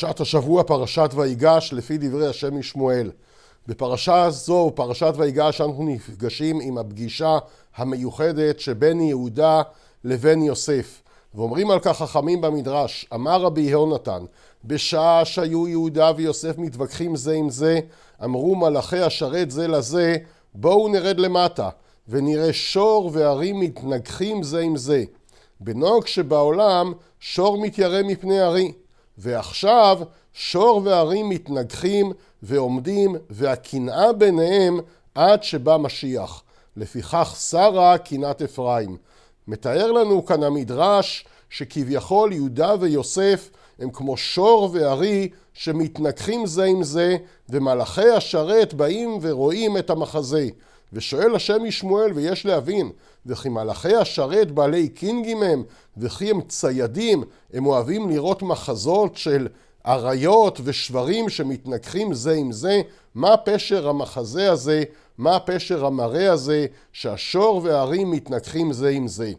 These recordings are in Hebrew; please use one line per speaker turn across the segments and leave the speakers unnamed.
פרשת השבוע, פרשת ויגש, לפי דברי השם משמואל. בפרשה זו, פרשת ויגש, אנחנו נפגשים עם הפגישה המיוחדת שבין יהודה לבין יוסף. ואומרים על כך חכמים במדרש, אמר רבי יהונתן, בשעה שהיו יהודה ויוסף מתווכחים זה עם זה, אמרו מלאכי השרת זה לזה, בואו נרד למטה, ונראה שור וערים מתנגחים זה עם זה. בנוג שבעולם שור מתיירא מפני ארי. ועכשיו שור וערים מתנגחים ועומדים והקנאה ביניהם עד שבא משיח. לפיכך שרה קנאת אפרים. מתאר לנו כאן המדרש שכביכול יהודה ויוסף הם כמו שור וארי שמתנגחים זה עם זה ומלאכי השרת באים ורואים את המחזה. ושואל השם משמואל ויש להבין וכי מלאכי השרת בעלי קינגים הם וכי הם ציידים הם אוהבים לראות מחזות של אריות ושברים שמתנגחים זה עם זה מה פשר המחזה הזה מה פשר המראה הזה שהשור והארי מתנגחים זה עם זה.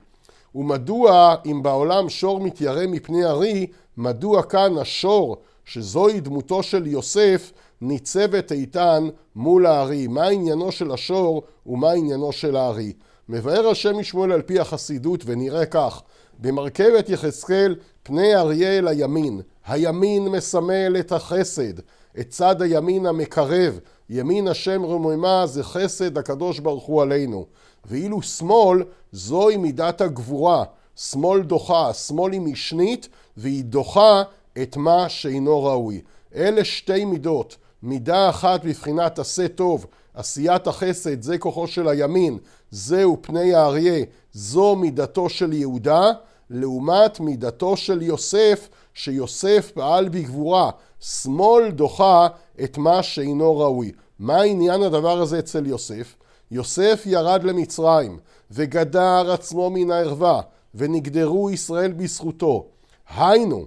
ומדוע אם בעולם שור מתיירא מפני ארי מדוע כאן השור שזוהי דמותו של יוסף ניצבת איתן מול הארי. מה עניינו של השור ומה עניינו של הארי? מבאר השם משמואל על פי החסידות ונראה כך. במרכבת יחזקאל פני אריה אל הימין. הימין מסמל את החסד. את צד הימין המקרב. ימין השם רוממה זה חסד הקדוש ברוך הוא עלינו. ואילו שמאל זוהי מידת הגבורה. שמאל דוחה, שמאל היא משנית והיא דוחה את מה שאינו ראוי אלה שתי מידות מידה אחת בבחינת עשה טוב, עשיית החסד, זה כוחו של הימין, זהו פני האריה, זו מידתו של יהודה, לעומת מידתו של יוסף, שיוסף פעל בגבורה, שמאל דוחה את מה שאינו ראוי. מה עניין הדבר הזה אצל יוסף? יוסף ירד למצרים, וגדר עצמו מן הערווה, ונגדרו ישראל בזכותו. היינו,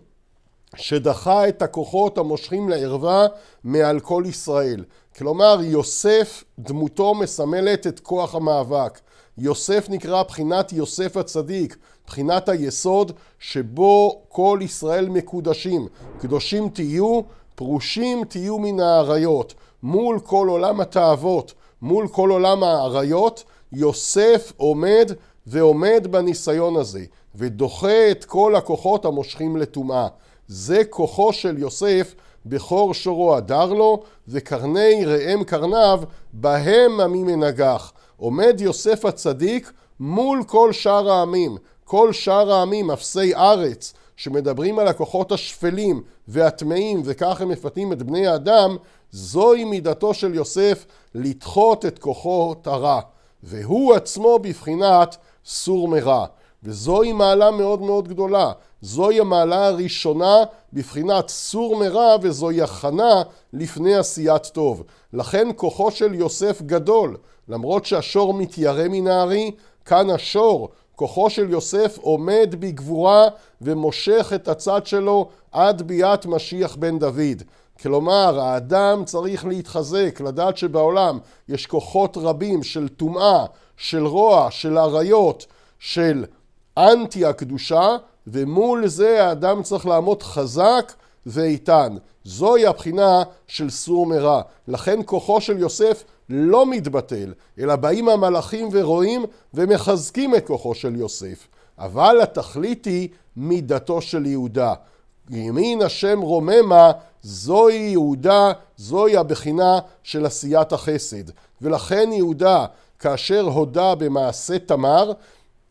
שדחה את הכוחות המושכים לערווה מעל כל ישראל. כלומר, יוסף דמותו מסמלת את כוח המאבק. יוסף נקרא בחינת יוסף הצדיק, בחינת היסוד שבו כל ישראל מקודשים. קדושים תהיו, פרושים תהיו מן האריות. מול כל עולם התאוות, מול כל עולם האריות, יוסף עומד ועומד בניסיון הזה, ודוחה את כל הכוחות המושכים לטומאה. זה כוחו של יוסף בכור שורו הדר לו, וקרני ראם קרניו, בהם עמי מנגח. עומד יוסף הצדיק מול כל שאר העמים. כל שאר העמים, אפסי ארץ, שמדברים על הכוחות השפלים והטמאים, וכך הם מפתים את בני האדם, זוהי מידתו של יוסף לדחות את כוחות הרע. והוא עצמו בבחינת סור מרע. וזוהי מעלה מאוד מאוד גדולה. זוהי המעלה הראשונה בבחינת סור מרע וזוהי הכנה לפני עשיית טוב. לכן כוחו של יוסף גדול. למרות שהשור מתיירא מן הארי, כאן השור, כוחו של יוסף עומד בגבורה ומושך את הצד שלו עד ביאת משיח בן דוד. כלומר, האדם צריך להתחזק, לדעת שבעולם יש כוחות רבים של טומאה, של רוע, של עריות, של אנטי הקדושה, ומול זה האדם צריך לעמוד חזק ואיתן. זוהי הבחינה של סור מרע. לכן כוחו של יוסף לא מתבטל, אלא באים המלאכים ורואים ומחזקים את כוחו של יוסף. אבל התכלית היא מידתו של יהודה. ימין השם רוממה, זוהי יהודה, זוהי הבחינה של עשיית החסד. ולכן יהודה, כאשר הודה במעשה תמר,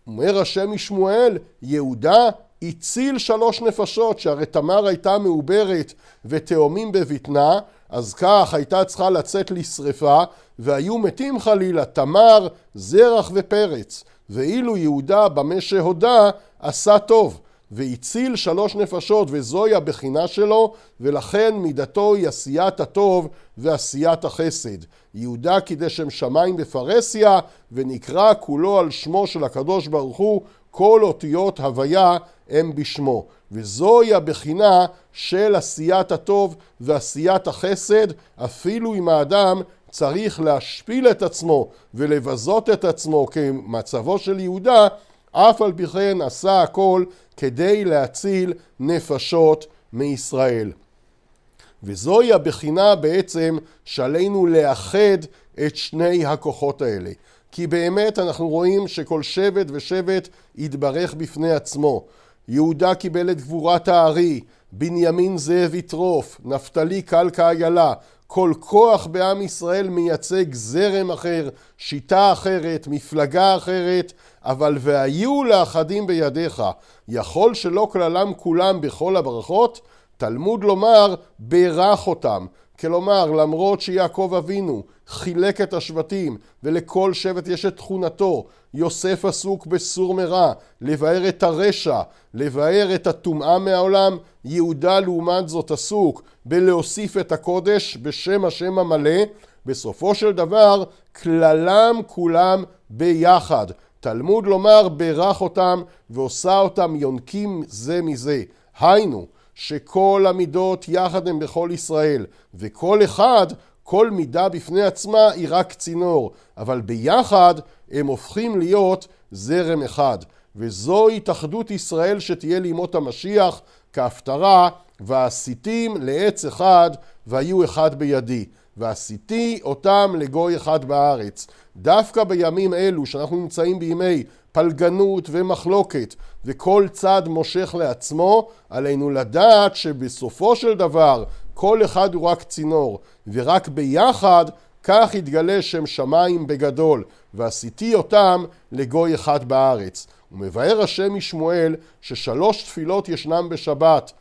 אומר השם משמואל, יהודה הציל שלוש נפשות, שהרי תמר הייתה מעוברת ותאומים בבטנה, אז כך הייתה צריכה לצאת לשרפה, והיו מתים חלילה תמר, זרח ופרץ. ואילו יהודה במה שהודה עשה טוב, והציל שלוש נפשות, וזוהי הבחינה שלו, ולכן מידתו היא עשיית הטוב ועשיית החסד. יהודה קידש שמיים בפרהסיה, ונקרא כולו על שמו של הקדוש ברוך הוא, כל אותיות הוויה הם בשמו. וזוהי הבחינה של עשיית הטוב ועשיית החסד, אפילו אם האדם צריך להשפיל את עצמו ולבזות את עצמו כמצבו של יהודה, אף על פי כן עשה הכל כדי להציל נפשות מישראל. וזוהי הבחינה בעצם שעלינו לאחד את שני הכוחות האלה. כי באמת אנחנו רואים שכל שבט ושבט יתברך בפני עצמו. יהודה קיבל את גבורת הארי, בנימין זאב יטרוף, נפתלי קלקה איילה. כל כוח בעם ישראל מייצג זרם אחר, שיטה אחרת, מפלגה אחרת, אבל והיו לאחדים בידיך. יכול שלא כללם כולם בכל הברכות? תלמוד לומר, ברך אותם. כלומר, למרות שיעקב אבינו חילק את השבטים, ולכל שבט יש את תכונתו, יוסף עסוק בסור מרע, לבאר את הרשע, לבאר את הטומאה מהעולם, יהודה לעומת זאת עסוק בלהוסיף את הקודש בשם השם המלא, בסופו של דבר כללם כולם ביחד. תלמוד לומר ברך אותם ועושה אותם יונקים זה מזה. היינו, שכל המידות יחד הם בכל ישראל, וכל אחד, כל מידה בפני עצמה היא רק צינור, אבל ביחד הם הופכים להיות זרם אחד. וזו התאחדות ישראל שתהיה לימות המשיח כהפטרה, ועשיתים לעץ אחד והיו אחד בידי. ועשיתי אותם לגוי אחד בארץ. דווקא בימים אלו שאנחנו נמצאים בימי פלגנות ומחלוקת וכל צד מושך לעצמו, עלינו לדעת שבסופו של דבר כל אחד הוא רק צינור ורק ביחד כך יתגלה שם שמיים בגדול ועשיתי אותם לגוי אחד בארץ. ומבאר השם משמואל ששלוש תפילות ישנם בשבת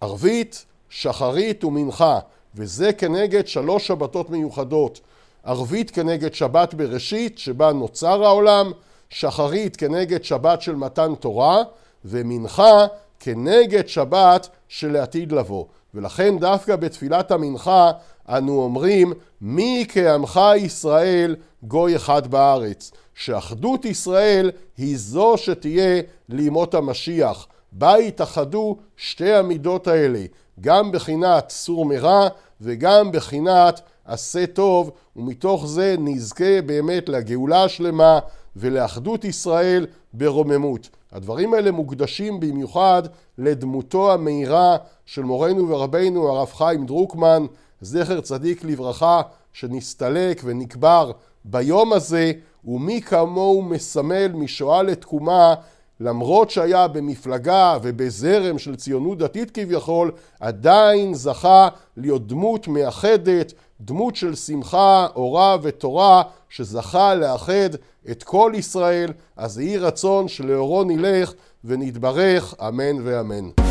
ערבית, שחרית ומנחה וזה כנגד שלוש שבתות מיוחדות ערבית כנגד שבת בראשית שבה נוצר העולם שחרית כנגד שבת של מתן תורה, ומנחה כנגד שבת שלעתיד לבוא. ולכן דווקא בתפילת המנחה אנו אומרים מי כעמך ישראל גוי אחד בארץ. שאחדות ישראל היא זו שתהיה לימות המשיח. בה יתאחדו שתי המידות האלה, גם בחינת סור מרע וגם בחינת עשה טוב, ומתוך זה נזכה באמת לגאולה השלמה ולאחדות ישראל ברוממות. הדברים האלה מוקדשים במיוחד לדמותו המהירה של מורנו ורבנו הרב חיים דרוקמן, זכר צדיק לברכה, שנסתלק ונקבר ביום הזה, ומי כמוהו מסמל משואה לתקומה למרות שהיה במפלגה ובזרם של ציונות דתית כביכול, עדיין זכה להיות דמות מאחדת, דמות של שמחה, אורה ותורה, שזכה לאחד את כל ישראל, אז יהי רצון שלאורו נלך ונתברך, אמן ואמן.